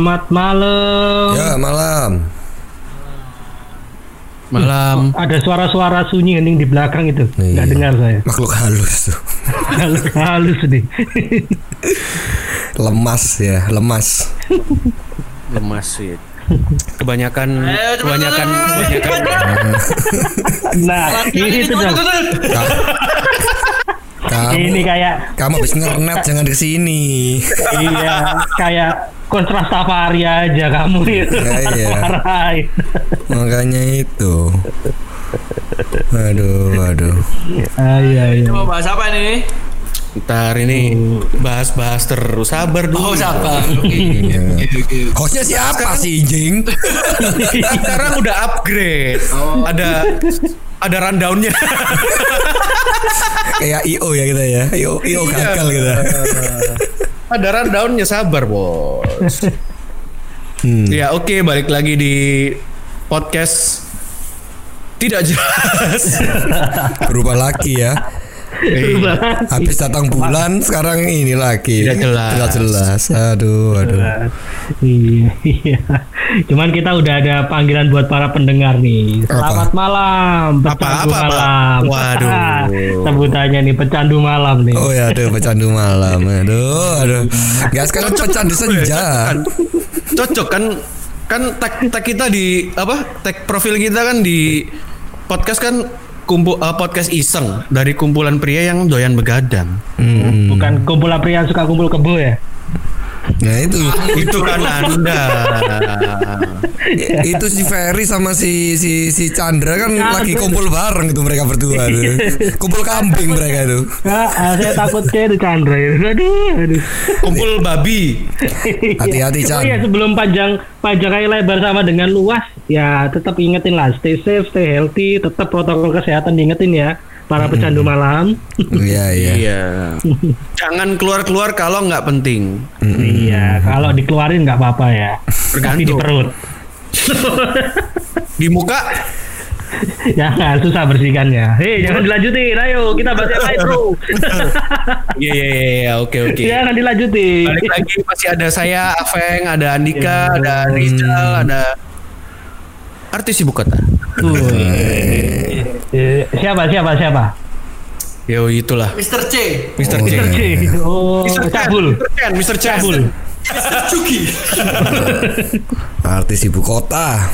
Selamat malam. Ya malam. Malam. Ada suara-suara sunyi hening di belakang itu. Nggak Iya. dengar saya. Makhluk halus tuh. halus halus nih. Lemas ya, lemas. Lemas sih. Kebanyakan kebanyakan kebanyakan nah, ini tuh dong. Ka- kamu, Ini kayak kamu habis ngernet jangan ke sini. iya, kayak kontras safari aja kamu itu. Iya, iya. Marahin. Makanya itu. Aduh, aduh. Ayo, ayo. Mau bahas apa nih? ntar ini bahas-bahas terus sabar dulu. Oh, sabar. Iya. Hostnya siapa sih, Jing? Sekarang udah upgrade. Ada ada rundownnya. Kayak IO ya kita ya. IO, IO gagal kita. ada rundownnya sabar bos. Hmm. Ya oke balik lagi di podcast tidak jelas. Berubah lagi ya. Habis datang bulan sekarang ini lagi. Tidak jelas. Tidak jelas. Aduh, aduh. Iya, iya. Cuman kita udah ada panggilan buat para pendengar nih. Selamat malam, Apa, pecandu apa, apa? malam. Waduh. Sebutannya nih pecandu malam nih. Oh ya, aduh pecandu malam. Aduh, aduh. Gak sekarang pecandu senja. Cocok kan kan tag, tag kita di apa? Tag profil kita kan di podcast kan kumpul eh, podcast iseng dari kumpulan pria yang doyan begadang. Hmm. Bukan kumpulan pria yang suka kumpul kebo ya? Nah itu Itu kan Anda. itu si Ferry sama si si si Chandra kan lagi kumpul bareng itu mereka berdua tuh. Kumpul kambing mereka itu. Ah, saya takut kayak itu Chandra ya. Aduh, aduh. Kumpul babi. Hati-hati, Chan. Oh iya sebelum panjang panjang kali lebar sama dengan luas ya tetap ingetin lah stay safe, stay healthy, tetap protokol kesehatan diingetin ya para pecandu malam. Iya iya. Iya. Jangan keluar-keluar kalau nggak penting. Iya, kalau dikeluarin nggak apa-apa ya. Tapi di Tergantung. perut. Di muka Jangan susah bersihkannya. Hei, jangan dilanjutin. Ayo kita bahas yang lain, Bro. Iya iya iya iya, oke oke. Jangan dilanjutin. Balik lagi masih ada saya, Afeng, ada Andika, ada Rizal, ada artis ibu kota. Eh, siapa siapa siapa? Yo itulah, Mr. C. Mr. Oh, J. iya. C. Oh, Mr. Cabul. Mr. Cabul. Mr. Cuki. Artis ibu kota.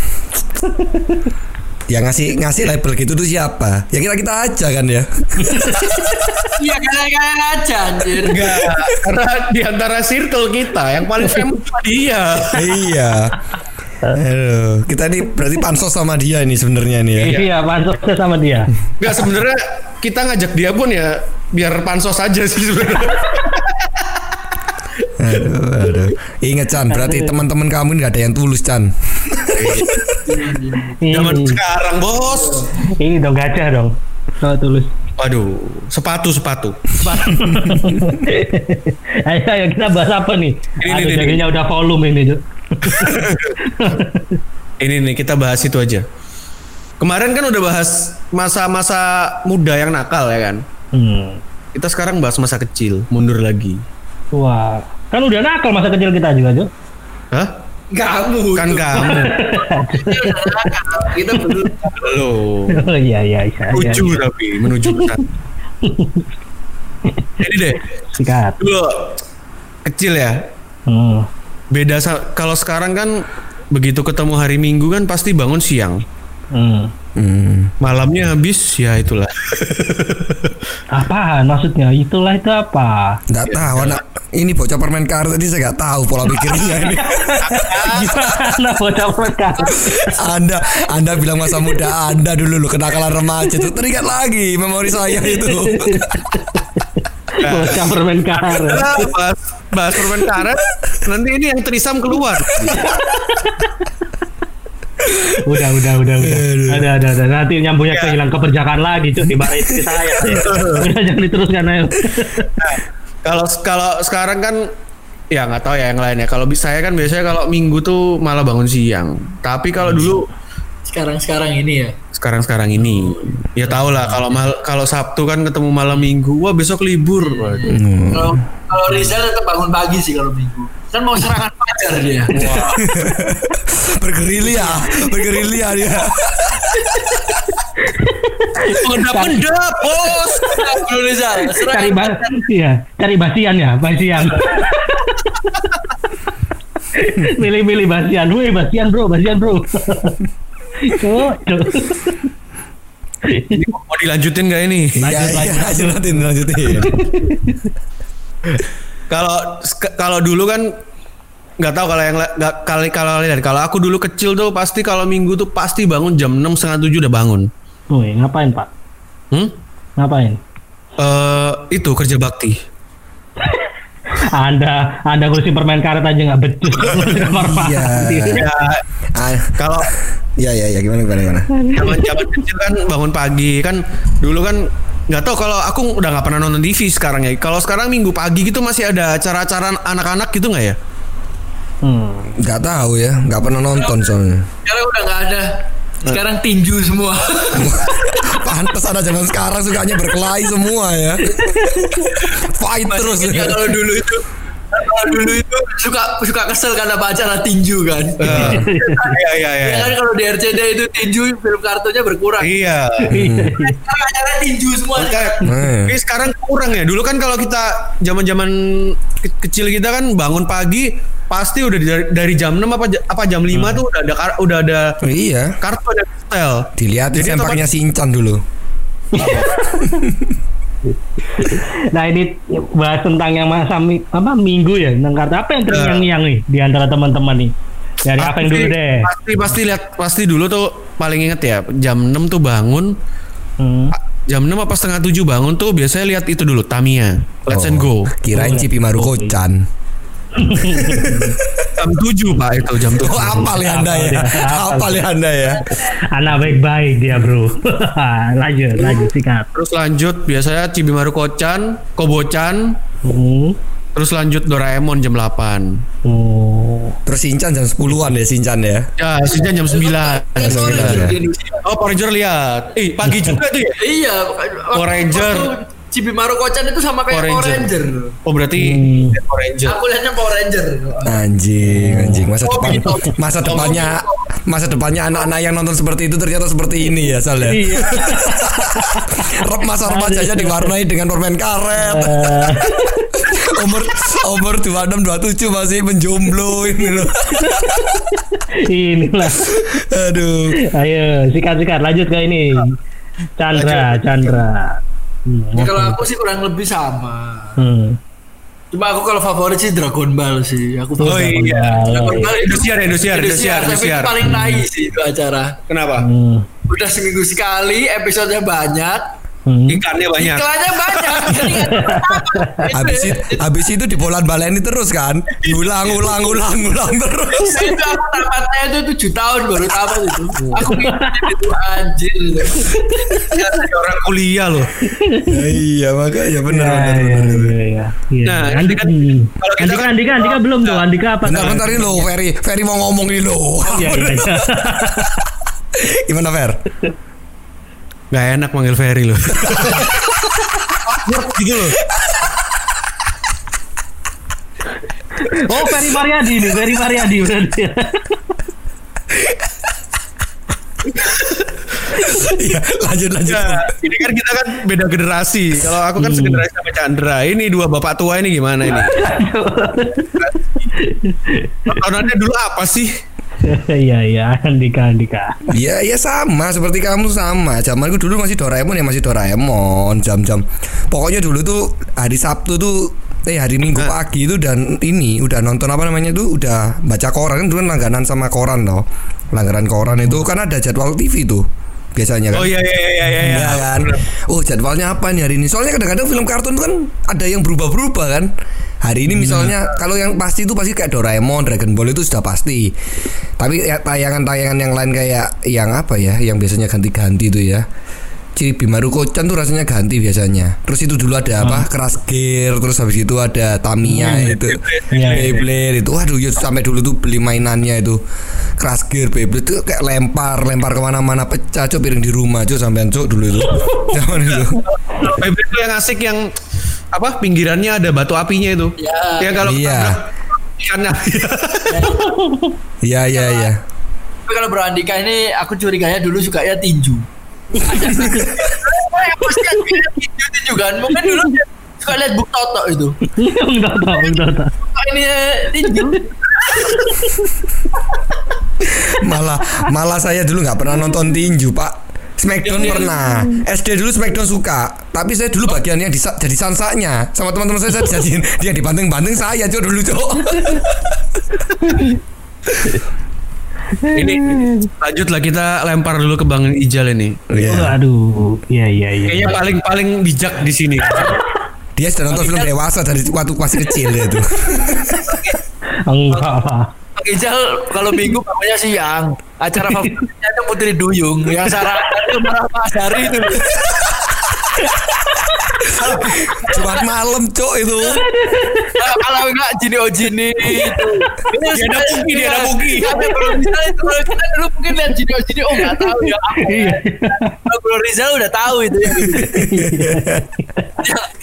Yang ngasih ngasih label gitu tuh siapa? Ya kita kita aja kan ya. Iya kalian-kalian aja anjir. Enggak, karena di antara circle kita yang paling famous dia. iya. Aduh, kita ini berarti pansos sama dia ini sebenarnya nih ya. Iya, pansosnya sama dia. Enggak sebenarnya kita ngajak dia pun ya biar pansos aja sih sebenarnya. Aduh, aduh. Ingat Chan, berarti teman-teman kamu nggak ada yang tulus Chan. Zaman Ini, sekarang bos. ini dong gajah dong. Oh, tulus. Waduh, sepatu sepatu. ayo, ayo kita bahas apa nih? Ini, Aduh, ini, ini. jadinya udah volume ini. Ini nih kita bahas itu aja. Kemarin kan udah bahas masa-masa muda yang nakal ya kan. Hmm. Kita sekarang bahas masa kecil, mundur lagi. Wah, kan udah nakal masa kecil kita juga, Cuk. Hah? Kamu. Kan kamu Kita belum. belum. Oh iya iya iya. iya, Menuju iya. tapi menuju. Jadi deh, Sikat. dulu kecil ya. Hmm. Beda kalau sekarang kan begitu ketemu hari Minggu kan pasti bangun siang. Hmm. Hmm. Malamnya habis ya itulah. Apaan maksudnya? Itulah itu apa? Nggak tahu anak ini bocah permen karet tadi saya nggak tahu pola pikirnya ini. Gimana bocah mereka? Anda Anda bilang masa muda Anda dulu lo kenakalan remaja itu teringat lagi memori saya itu. bocah permen karet. Nah, bahas, bahas permen karet. Nanti ini yang trisam keluar. Udah udah udah udah. Ada ada ada. Nanti nyambungnya ke hilang keperjakaan lagi cuy dimarahin istri saya. Udah jangan diteruskan ayo. Kalau kalau sekarang kan ya nggak tahu ya yang lain ya. Kalau bisa saya kan biasanya kalau minggu tuh malah bangun siang. Tapi kalau dulu Sekarang-sekarang ini ya. sekarang sekarang ini ya tau lah kalau mal kalau Sabtu kan ketemu malam minggu wah besok libur Waduh. Kalau kalau Rizal tetap bangun pagi sih kalau minggu. Kan mau serangan pajar dia. bergerilya, bergerilya dia. Pendap-pendap, bos. Indonesia. cari Serangan ba iya, cari basian ya, basian. Milih-milih basian, woi basian bro, basian bro. Cuk. Mau dilanjutin gak ini? Iya, iya, lanjutin, lanjutin. Kalau kalau dulu kan nggak tahu kalau yang kali kalau kalian kalau aku dulu kecil tuh pasti kalau minggu tuh pasti bangun jam enam setengah tujuh udah bangun. Woi, ngapain pak? Hmm? Ngapain? Eh itu kerja bakti. Anda, Anda ngurusin permain karet aja nggak becus. Kamar Iya. Ya, Ah, kalau Iya, iya, iya, gimana, gimana, gimana. zaman zaman kecil kan bangun pagi kan dulu kan nggak tahu kalau aku udah nggak pernah nonton TV sekarang ya. Kalau sekarang minggu pagi gitu masih ada acara-acara anak-anak gitu nggak ya? Hmm. Gak tahu ya, gak pernah nonton soalnya. Sekarang udah nggak ada. Sekarang tinju semua. Pantes ada zaman sekarang sukanya berkelahi semua ya. Fight terus. Masih ingat kalau dulu itu kalau dulu itu suka suka kesel karena apa acara tinju kan. Iya iya iya. Ya kan kalau di RCD itu tinju film kartunya berkurang. Iya. Sekarang acara tinju semua. Hmm. Tapi sekarang kurang ya. Dulu kan kalau kita zaman-zaman ke- kecil kita kan bangun pagi pasti udah dari, dari jam 6 apa apa jam 5 tuh udah ada kar- udah ada Iya. kartu ada style. Dilihat sempaknya Sinchan dulu. Nah ini bahas tentang yang masa mi- apa minggu ya tentang kartu. Apa yang terngiang-ngiang nih di antara teman-teman nih? Dari apa yang dulu deh. Pasti pasti lihat pasti dulu tuh paling inget ya jam 6 tuh bangun. Hmm. jam 6 apa setengah 7 bangun tuh biasanya lihat itu dulu Tamiya. Let's and Go. Oh, Kirain Cipi Maruko-chan. jam 7 pak itu jam 7 Oh, apa ya Anda ya? Apa ya Anda ya? anak baik-baik dia bro lanjut lanjut sikat terus lanjut biasanya Cibimaru Kocan Kobocan hmm. terus lanjut Doraemon jam 8 oh Terus Sinchan jam 10-an ya Sinchan ya. ya sisanya jam 9 Jam 9 ya. oh Power Ranger lihat eh pagi juga tuh ya Iya, Power Ranger. Cibimaru Kocan itu sama kayak Power Power Ranger. Ranger. oh berarti Hmm. Power Ranger Aku lihatnya Power Ranger. Anjing, anjing. Masa depan gitu. masa depannya masa depannya anak-anak yang nonton seperti itu ternyata seperti ini ya Sal ya. iya Masa remajanya diwarnai dengan permen karet. Eh, umur umur 26 27 masih menjomblo ini loh. inilah Aduh. ayo sikat sikat lanjut ke ini Chandra Chandra hmm. Ya, kalau aku sih kurang lebih sama. Hmm. Cuma aku kalau favorit sih Dragon Ball sih. Aku oh iya Dragon Ball Indosiar Indosiar Indosiar tapi paling naik sih itu acara. kenapa Hmm. Udah seminggu sekali, episodenya banyak, Hmm. ikannya banyak iklannya banyak. Habis itu, habis itu dibolan baleni terus kan. Diulang ulang ulang ulang terus. itu aku tamatnya itu tujuh tahun baru tamat itu. Aku itu anjir. orang kuliah loh Ya, iya makanya benar Ya, benar. ya, benar. ya, ya. Iya. Nah, Andika, kan- kalau kita Andika, kan- Andika, Andika belum tuh. Andika apa? Bentar bentar ini loh Ferry Ferry mau ngomong ini loh. Iya, iya, iya. Gimana Fer? Gak enak manggil Ferry loh gitu loh Oh, Ferry Mariadi nih, Ferry Mariadi berarti. Iya lanjut lanjut. Nah, ini kan kita kan beda generasi. Kalau aku kan segenerasi sama Chandra. Ini dua bapak tua ini gimana ini? Tontonannya dulu apa sih? Iya, iya, Andika, Andika. Iya iya sama seperti kamu sama. Zamanku dulu masih Doraemon ya masih Doraemon jam-jam. Pokoknya dulu tuh hari Sabtu tuh eh hari Minggu pagi itu dan ini udah nonton apa namanya tuh udah baca koran kan dulu langganan sama koran loh. Langganan koran itu kan ada jadwal TV tuh biasanya kan. Oh iya iya iya iya. iya. Iya kan. Oh jadwalnya apa nih hari ini? Soalnya kadang-kadang film kartun tuh kan ada yang berubah-berubah kan. Hari ini misalnya kalau yang pasti itu pasti kayak Doraemon, Dragon Ball itu sudah pasti. Tapi ya, tayangan-tayangan yang lain kayak yang apa ya? Yang biasanya ganti-ganti itu ya. Cibi Maruko-chan tuh rasanya ganti biasanya. Terus itu dulu ada apa? Keras Gear, terus habis itu ada Tamiya itu. Iya, iya. Beyblade itu. Waduh, ya sampai dulu tuh beli mainannya itu. Keras Gear Beyblade itu kayak lempar, lempar ke mana-mana pecah cok piring di rumah cok sampean cok dulu itu. Zaman itu. Beyblade itu yang asik yang apa pinggirannya ada batu apinya itu. Ya. Ya kalau Iya. Iya iya iya. Tapi kalau Bro Andika ini aku curiganya dulu suka ya tinju. Ada pasti kan. Mungkin dulu suka lihat Buk Toto itu. Tahu, enggak tahu. Suka ini tinju. Malah malah saya dulu nggak pernah nonton tinju pak. Smackdown pernah. SD dulu Smackdown suka. Tapi saya dulu bagian yang disa- jadi sansanya sama teman-teman saya saya jadi dia dibanting-banting saya cok dulu cok. ini lanjutlah kita lempar dulu ke Bang Ijal ini. Iya. Aduh, iya iya iya. Kayaknya paling paling bijak di sini. Dia sudah nonton film dewasa dari waktu masih kecil dia tuh. Enggak lah. Bang Ijal kalau minggu bangunnya siang. Acara favoritnya itu Putri Duyung yang Sarah marah Mas Hari itu. Jumat malam cok itu. Kalau- Kalau enggak Jini Ojini itu. Itu Dia ada Puki, dia ada Puki. Ada Bro Rizal itu kalau kita dulu mungkin lihat Jini Ojini oh enggak tahu ya. Aku Iya. Kalau Bro Rizal udah tahu itu ya.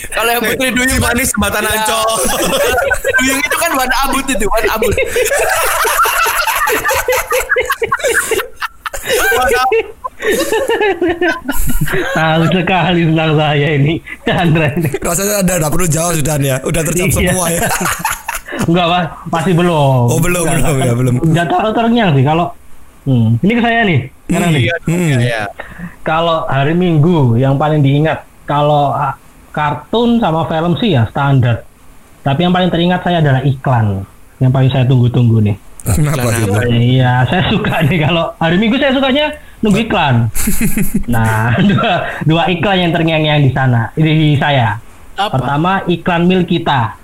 Kalau yang Putri Duyung kan Manis jembatan Ya. Ancol. Duyung itu kan warna abut itu, warna abut. Tahu sekali tentang saya ini. Chandra ini. Rasanya ada nggak perlu jauh sudah ya. Udah terjawab Iya. semua ya. Enggak, Pak. Masih belum. Oh, belum, Enggak, belum, ya, belum. Enggak terlalu terngiang sih kalau Hmm, ini ke saya nih. Sekarang nih. Iya, Hmm. iya. Kalau hari Minggu yang paling diingat kalau ah, kartun sama film sih ya standar. Tapi yang paling teringat saya adalah iklan. Yang paling saya tunggu-tunggu nih. Kenapa? Bang? Iya, saya suka nih kalau hari Minggu saya sukanya nunggu iklan. nah, dua, dua iklan yang terngiang-ngiang di sana, di saya. Apa? Pertama iklan mil kita.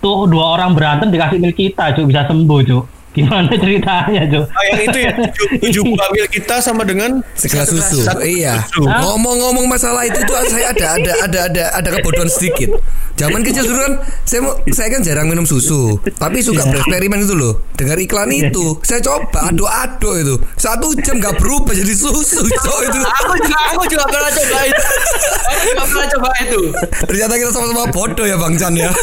Tuh dua orang berantem dikasih mil kita, cuk bisa sembuh, cuk. Gimana ceritanya, cuk? Oh, yang itu ya tujuh, buah mil kita sama dengan Segelas susu. Satu Iya. Ngomong-ngomong masalah itu tuh saya ada ada ada ada ada kebodohan sedikit. Zaman kecil dulu kan saya mau saya kan jarang minum susu, tapi suka bereksperimen itu loh. Dengar iklan itu, saya coba ado-ado itu. Satu jam nggak berubah jadi susu, cok itu. Aku juga aku juga pernah coba itu. Aku juga pernah coba itu. Ternyata kita sama-sama bodoh ya Bang Chan ya.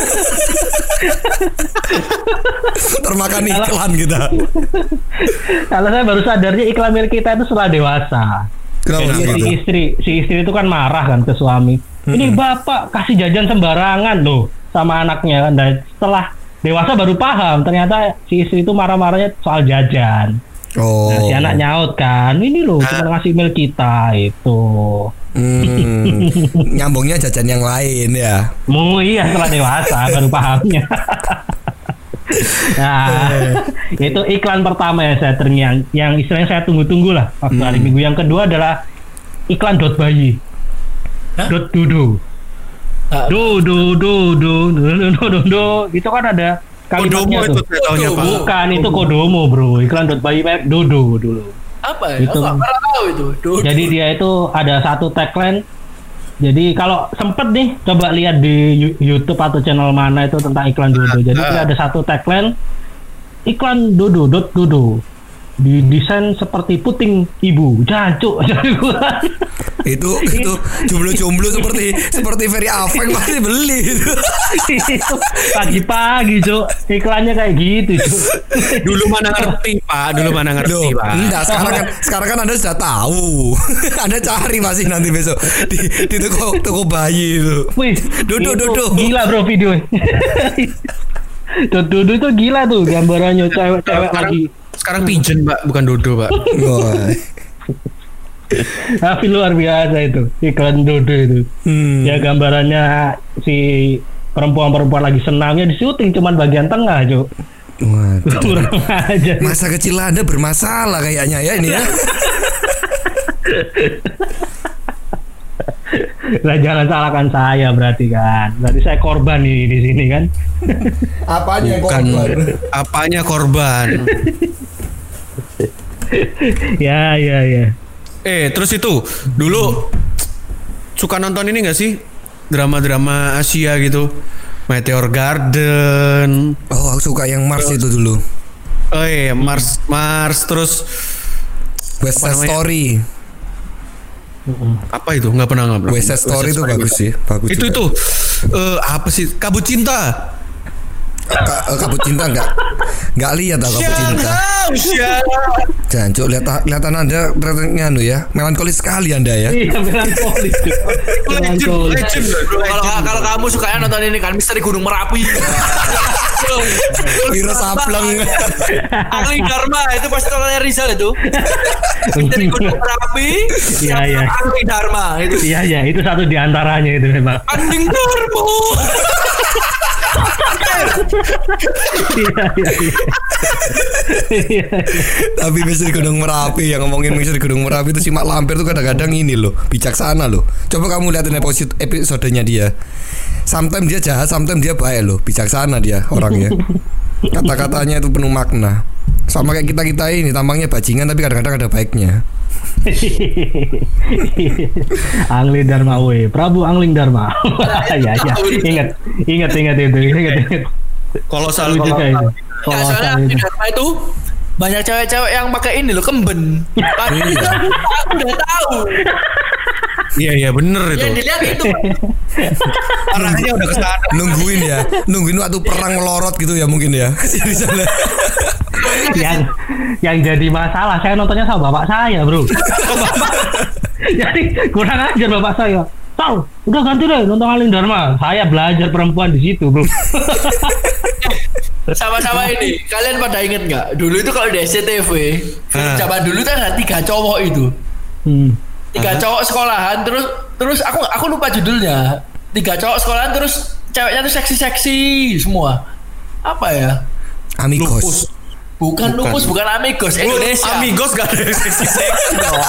Termakan iklan kita. Kalau saya baru sadarnya iklan mil kita itu setelah dewasa. Kenapa Jadi si gitu? istri, si istri itu kan marah kan ke suami. Ini bapak kasih jajan sembarangan loh sama anaknya kan. Dan setelah dewasa baru paham ternyata si istri itu marah-marahnya soal jajan. Oh. Nah, si anak nyaut kan, ini loh cuma ngasih mil kita itu. Hmm, nyambungnya jajan yang lain ya. Mau iya setelah dewasa baru pahamnya. nah, itu iklan pertama ya saya tering yang yang istilahnya saya tunggu-tunggu lah waktu hmm. hari Minggu. Yang kedua adalah iklan dot bayi. Dot dudu. dudu do do do do itu kan ada kalimatnya kodomo tuh. itu tahunya Pak. Bukan itu kodomo, Bro. Iklan dot bayi merek Dodo dulu. Apa ya? Itu. Itu? Jadi dia itu ada satu tagline jadi kalau sempet nih coba lihat di YouTube atau channel mana itu tentang iklan Dodo. Jadi dia ada satu tagline iklan Dodo dot Dodo didesain seperti puting ibu jancuk Itu itu jomblo-jomblo seperti seperti Ferry Afeng pasti beli pagi-pagi cuk iklannya kayak gitu cuk dulu mana ngerti Pak, dulu mana Loh, ngerti Pak. enggak sekarang kan sekarang kan Anda sudah tahu. anda cari masih nanti besok di di toko toko bayi itu. Itu Dodo. Gila bro video. Dodo itu gila tuh gambarannya cewek-cewek lagi. Sekarang pigeon Pak, bukan dodo Pak. Wah. Tapi luar biasa itu iklan Dodo itu. Hmm. Ya gambarannya si perempuan-perempuan lagi senamnya di syuting cuman bagian tengah, Cuk. Aja. Masa kecil Anda bermasalah kayaknya ya ini ya. Lah jangan salahkan saya berarti kan. Berarti saya korban nih di sini kan. Apanya Bukan korban? apanya korban. ya, ya, ya. Eh, terus itu dulu suka nonton ini gak sih? Drama-drama Asia gitu. Meteor Garden. Oh, aku suka yang Mars itu dulu. Oh iya, Mars Mars terus West Side namanya? Story. Apa itu? Nggak pernah nggak pernah. West Side Story itu bagus sih, bagus. Itu juga. itu eh, apa sih? Kabut Cinta. ka- eh, kabut cinta nggak nggak lihat aku kabut cinta. ya. Jangan cuk lihat kelihatan anda ternyata anu ya melankolis sekali anda ya. Iya, melankolis. Kalau kalau kamu sukanya nonton ini kan Misteri Gunung Merapi. Wiro Sableng. Angling Dharma itu pasti nontonnya Rizal itu. Misteri Gunung Merapi. Iya, sama iya. Angling Dharma itu. Iya, iya, itu satu di antaranya itu memang. Angling Dharma. Iya, iya, iya. Iya, Tapi misteri Gunung Merapi yang ngomongin misteri Gunung Merapi itu simak lampir tuh kadang-kadang ini loh bijaksana loh. Coba kamu lihatin episode episodenya dia. Sometimes dia jahat, sometimes dia baik loh. Bijaksana dia orangnya. Kata-katanya itu penuh makna. Sama kayak kita kita ini tampangnya bajingan tapi kadang-kadang ada baiknya. Angling Dharma we, Prabu Angling Dharma. ya ya, ingat, ingat, ingat itu, ingat, ingat. Kalau salah juga itu. Ya, Kalau. Angling Dharma itu banyak cewek-cewek yang pakai ini loh kemben. Padahal aku udah tahu. Iya iya bener itu. Yang dilihat itu Arahnya udah ke sana. Nungguin ya, nungguin waktu perang melorot gitu ya mungkin ya. Sana. yang yang jadi masalah saya nontonnya sama bapak saya bro jadi kurang ajar bapak saya tahu udah ganti deh nonton Alin Dharma saya belajar perempuan di situ bro sama-sama ini. Kalian pada inget nggak? Dulu itu kalau di SCTV, Ah. zaman dulu kan ada tiga cowok itu. hmm. Tiga cowok sekolahan terus terus aku aku lupa judulnya. Tiga cowok sekolahan terus ceweknya tuh seksi-seksi semua. Apa ya? Amigos. Bukan, Bukan. lupus, bukan amigos Indonesia. Amigos gak ada seksi-seksi dong.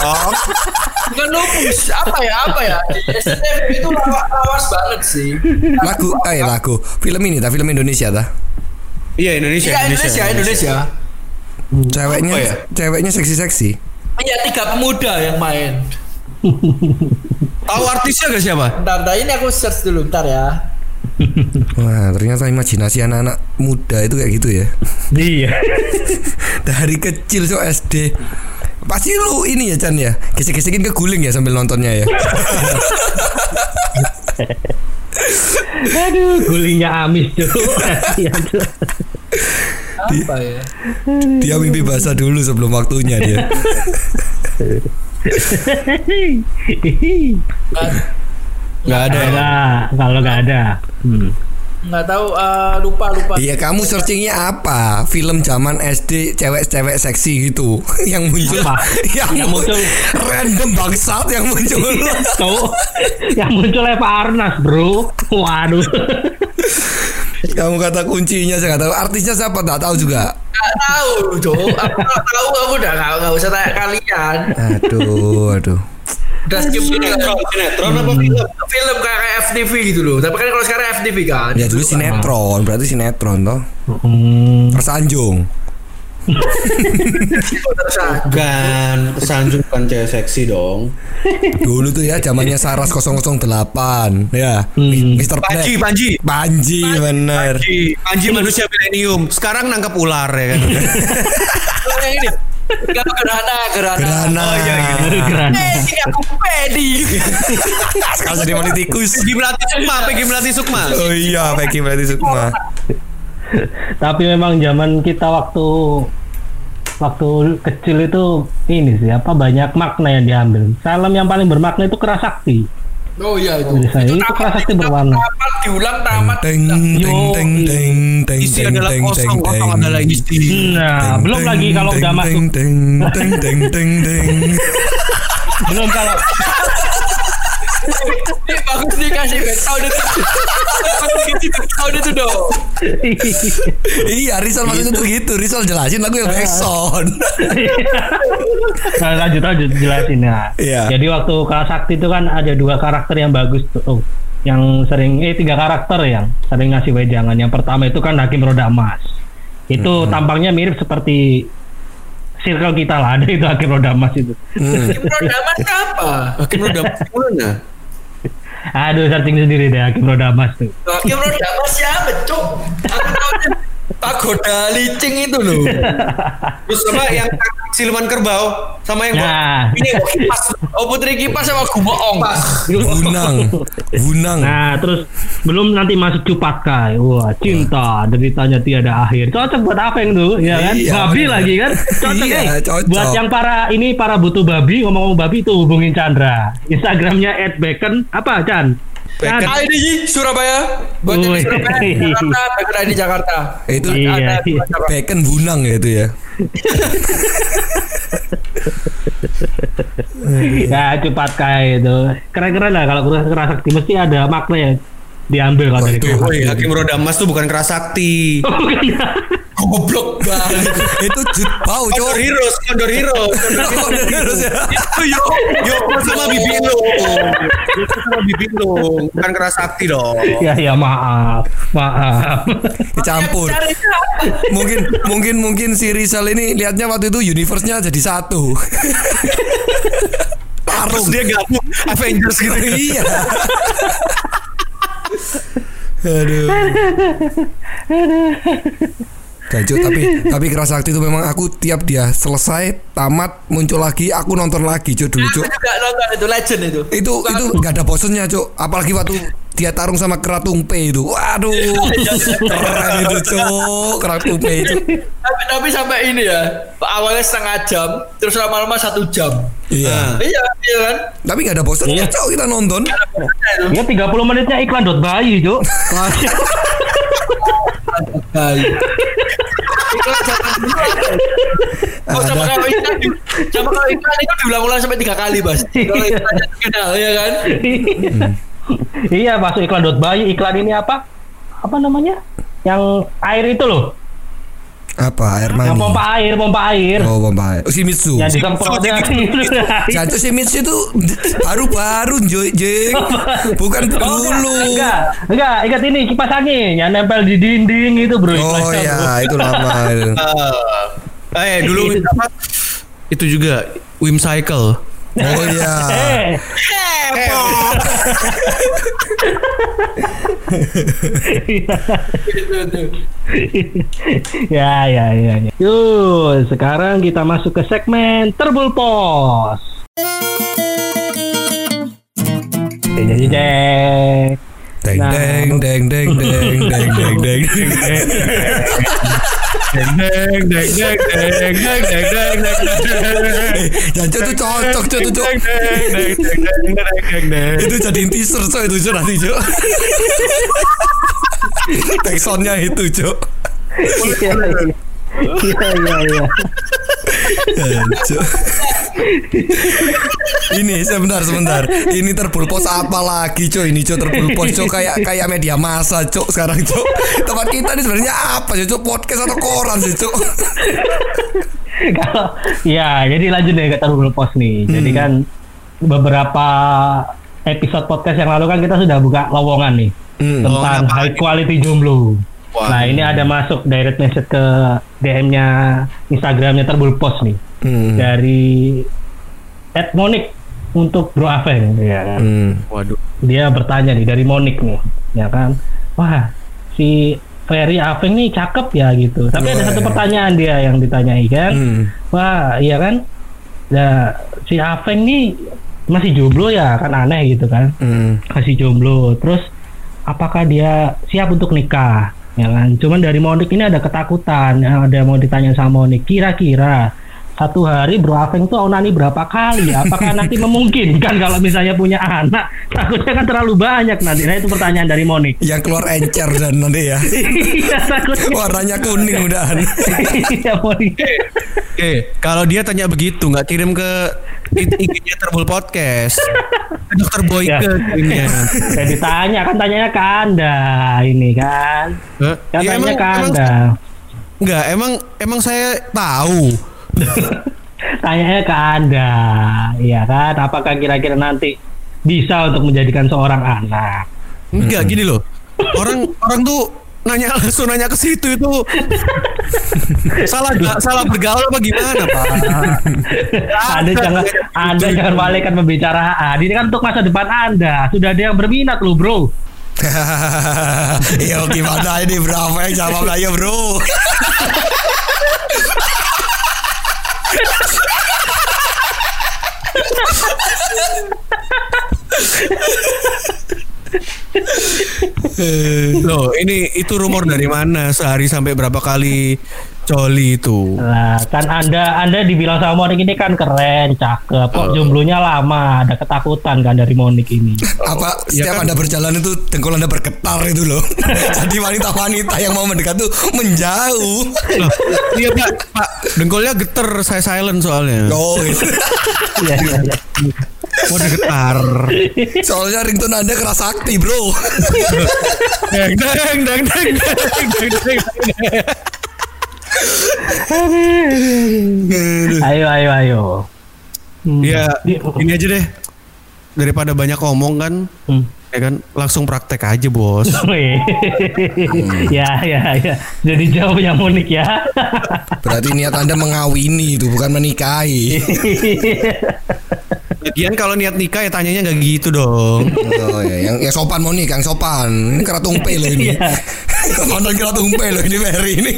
Bukan lupus. Apa ya? Apa ya? SCTV itu lawas, lawas banget sih. Lagu, eh lagu. Film ini, tak film Indonesia tak? Iya Indonesia. Iya Indonesia, Indonesia. Ceweknya, Apa ya? ceweknya seksi-seksi. Iya tiga pemuda yang main. Tahu artisnya gak siapa? Bentar, bentar ini aku search dulu, bentar ya. Wah, ternyata imajinasi anak-anak muda itu kayak gitu ya. iya Dari kecil so SD. Pasti lu ini ya Chan ya. Gesek-gesekin ke guling ya sambil nontonnya ya. aduh gulingnya amis tuh Iya. Apa ya? Dia mimpi basah dulu sebelum waktunya dia. Gak ada. ya? ada kalau nggak ada hmm. Nggak tahu, eh, lupa lupa. Iya, kamu searchingnya apa? Film zaman SD cewek-cewek seksi gitu yang muncul. Apa? yang, Yang muncul. random bangsat yang muncul. Tuh, yang muncul Eva Arnas bro waduh kamu kata kuncinya saya nggak tahu. Artisnya siapa? Tak tahu juga. Nggak tahu, Cok. Aku tahu, aku udah nggak nggak usah tanya kalian. Aduh, aduh. Udah skip. Sinetron, sinetron apa film? Film kayak kayak FTV gitu loh. Tapi kan kalau sekarang FTV kan. Ya dulu sinetron, berarti sinetron toh. hmm. Tersanjung. Bukan, kesanjung bukan cewek seksi dong. Dulu tuh ya zamannya Saras 008 ya. Hmm. Mr. Black. Panji, Panji. Panji bener. Panji, Panji manusia milenium. Sekarang nangkap ular ya kan. yang ini. Kalau gerhana, gerhana. Gerhana. Oh, iya, iya. keren Pedi, aku pedi. Sekarang jadi politikus. Peggy Melati Sukma, Peggy Melati Sukma. Oh iya, Peggy berarti Sukma. tapi memang zaman kita waktu waktu kecil itu ini sih apa banyak makna yang diambil film yang paling bermakna itu kerasakti Oh iya itu. Menurut saya itu itu berwarna. Tamat diulang tamat. Teng teng teng teng teng Isi adalah kosong, kosong adalah isi. nah belum lagi kalau udah masuk teng teng teng teng teng. belum kalau bagus nih kasih background itu. Kasih background itu dong. Iya, Rizal maksudnya tuh gitu. Rizal jelasin lagu yang backsound. nah, lanjut lanjut jelasin ya Iya. jadi waktu kerasakti itu kan ada dua karakter yang bagus tuh oh, yang sering eh tiga karakter yang sering ngasih wejangan yang pertama itu kan Hakim Roda Emas itu tampangnya mirip seperti circle kita lah ada itu Hakim Roda Emas itu Hmm. Damat apa? Hakim udah mana? Aduh searching sendiri deh Hakim Roda Emas tuh. Hakim Roda Mas siapa, Cuk? Aku tahu pagoda licing itu loh. Terus sama yang siluman kerbau sama yang Nah. ini kipas. Oh putri kipas sama gumoong. Bunang. Bunang. Nah, terus belum nanti masuk Cupakai. Wah, cinta deritanya tiada akhir. Cocok buat apa yang tuh, ya kan? Iya, babi bener. lagi kan? Cocok Iya, eh. cocok. Buat yang para ini para butuh babi ngomong-ngomong babi itu hubungin Chandra. Instagramnya @bacon apa Chan? Chan. Bacon. ID Surabaya. Buat di. Surabaya, Jakarta, Background ID Jakarta. Itu Iya, Ada iya. bacon bunang ya itu ya. ya Cupakai itu. Keren-keren lah kalau keras keras sakti mesti ada makna ya diambil kalau Oh, dari Woi. Hakim Roda Emas tuh bukan kerasakti. Oh, ya. Goblok banget. itu jutbau Condor cok. Heroes, Condor Heroes, Condor Heroes ya. Itu yo, yo sama bibi lo. Itu sama bibi lo, bukan kerasakti dong. Ya ya maaf, maaf. Kecampur. Carinya Mungkin mungkin mungkin si Rizal ini lihatnya waktu itu universe-nya jadi satu. Terus dia gabung Avengers gitu. iya. Aduh. Aduh. Gajo tapi tapi keras sakti itu memang aku tiap dia selesai tamat muncul lagi aku nonton lagi cuk dulu cuk juga nonton itu legend itu. itu itu nggak ada bosennya cuk apalagi waktu dia tarung sama keratung P itu waduh keren itu cuk keratung P itu Tapi, tapi sampai ini ya, awalnya setengah jam, terus lama-lama satu jam. iya Iya, iya kan? tapi nggak ada bosennya Iya. cuk kita nonton Ya 30 menitnya iklan dot bayi, Cuk. Baik. Iklan. Oh, sama kalau iklan, sama kalau iklan itu diulang-ulang sampai tiga kali, Bas. Kalau iklannya terkenal, ya kan? iya, masuk iklan dot bayi, iklan ini apa? Apa namanya? Yang air itu loh. Apa air Yang mani pompa air, pompa air. oh pompa air oh, si Mitsu Yang disemprotnya si Mitsu itu baru-baru Joy Jeng bukan Oh, dulu enggak, enggak, enggak, ingat ini kipas angin yang nempel di dinding itu bro. oh iklannya, bro. ya itu lama itu. Ah, eh dulu apa? Itu juga Wim Cycle. oh iya Eh, itu. ya, ya, ya, ya. Yuk, sekarang kita masuk ke segmen Terbul Pos. Jadi cek. deng Nah. deng deng deng deng deng deng deng Deng deng deng deng deng deng deng deng deng Eh, Jancu tuh cocok cok tuh cok itu jadiin teaser cok itu cok nanti cok Texonnya itu cok Iya, iya. Iya, iya, iya. Ini sebentar sebentar ini terbulpos apa lagi cok ini cok terbulpos cok kayak kayak media massa cok sekarang cok tempat kita ini sebenarnya apa cok podcast atau koran sih cok Kalau ya, jadi lanjut deh ke Terbul Pos nih. Jadi Hmm. kan beberapa episode podcast yang lalu kan kita sudah buka lowongan nih Hmm. tentang Lowongan high quality jomblo. Nah ini ada masuk direct message ke DM-nya Instagramnya Terbul Pos nih Hmm. dari Ed Monik untuk Bro Aveng ya kan. Hmm. Waduh. Dia bertanya nih dari Monik nih ya kan. Wah si Ferry Aveng nih cakep ya gitu. Tapi ada Wah. satu pertanyaan dia yang ditanyai kan. Hmm. Wah, iya kan? Nah, si Aveng nih masih jomblo ya, kan aneh gitu kan. Hmm. Masih jomblo. Terus apakah dia siap untuk nikah? Ya kan? Cuman dari Monik ini ada ketakutan. Ya, Ada mau ditanya sama Monik, kira-kira satu hari Bro Aveng tuh onani berapa kali? Apakah nanti memungkinkan kalau misalnya punya anak? Takutnya kan terlalu banyak nanti. Nah, itu pertanyaan dari Monik. yang keluar encer dan nanti ya Iya, takutnya. warnanya kuning udahan Iya, Monik. Oke, kalau dia tanya begitu nggak kirim ke IG-nya Terbul Podcast. Ke Dokter Boyke Ya. kirimnya. Saya ditanya kan tanyanya ke Anda ini kan. Hah? Kan Ya, tanya ke emang, Anda. enggak, emang emang saya tahu. Tanyanya ke Anda. Iya kan? Apakah kira-kira nanti bisa untuk menjadikan seorang anak? Enggak gini loh. Orang orang tuh nanya langsung nanya ke situ itu salah salah bergaul apa gimana pak? Anda jangan Anda jangan balikan pembicaraan. Ini kan untuk masa depan Anda. Sudah ada yang berminat loh, Bro. Yo gimana ini berapa yang jawab ayo bro Loh, ini itu rumor dari mana? Sehari sampai berapa kali coli itu? Lah, kan Anda Anda dibilang sama Monik ini kan keren, cakep. Kok jomblonya lama? Ada ketakutan kan dari Monik ini. apa ya setiap kan? anda berjalan itu dengkul anda bergetar itu loh jadi wanita-wanita yang mau mendekat tuh menjauh Loh, iya Pak, Pak, dengkulnya geter, saya silent soalnya. oh gitu. Iya, iya, iya. Mau getar. soalnya ringtone anda keras sakti bro Deng deng deng deng deng deng deng. Ayo, ayo, ayo. Hmm. Ya, ini aja deh. Daripada banyak ngomong kan, Hmm. ya kan langsung praktek aja bos. Ya, ya, ya. Jadi jauh ya Monik ya. berarti niat anda mengawini itu bukan menikahi Lagian kalau niat nikah ya tanyanya nggak gitu dong. oh ya yang, yang sopan Monik yang sopan ini keratung P loh ini Iya. mantan keratung P loh ini Mary ini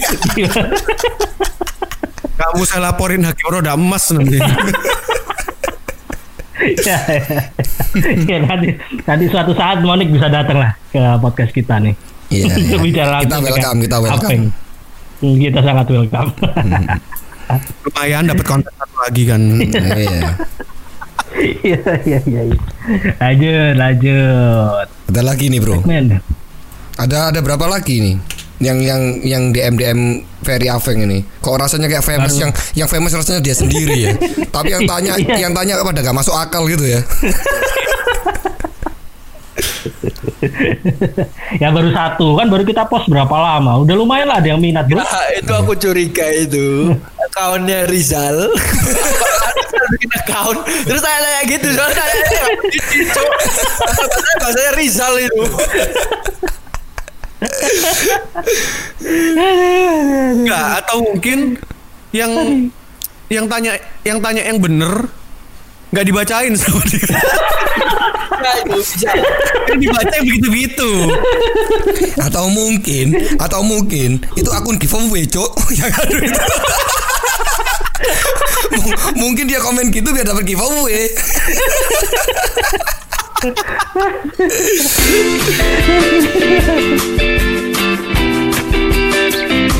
Kamu saya laporin hakim roda emas nanti. ya, ya. Ya, nanti, nanti suatu saat Monik bisa datang lah ke podcast kita nih. Iya, iya. Untuk bicara Kita welcome, kita welcome. Apeng. Hmm, Kita sangat welcome. Lumayan dapat konten satu lagi kan. iya Iya, iya, iya. iya. Lanjut, lanjut. ada lagi nih bro Men. ada ada berapa lagi nih yang yang yang DM DM Ferry Aveng ini kok rasanya kayak famous yang yang famous rasanya dia sendiri ya tapi yang tanya Iya. yang tanya pada gak masuk akal gitu ya ya baru satu kan baru kita post berapa lama udah lumayan lah ada yang minat bro Nah, itu aku curiga itu akunnya Rizal bikin account. Terus saya tanya gitu soalnya saya bahasanya Rizal itu. Enggak, atau mungkin yang yang tanya yang tanya yang bener nggak dibacain sama dia. itu Kan dibaca yang begitu-begitu. atau mungkin atau mungkin itu akun giveaway cok yang aduh itu mungkin dia komen gitu biar dapat giveaway. Thank you.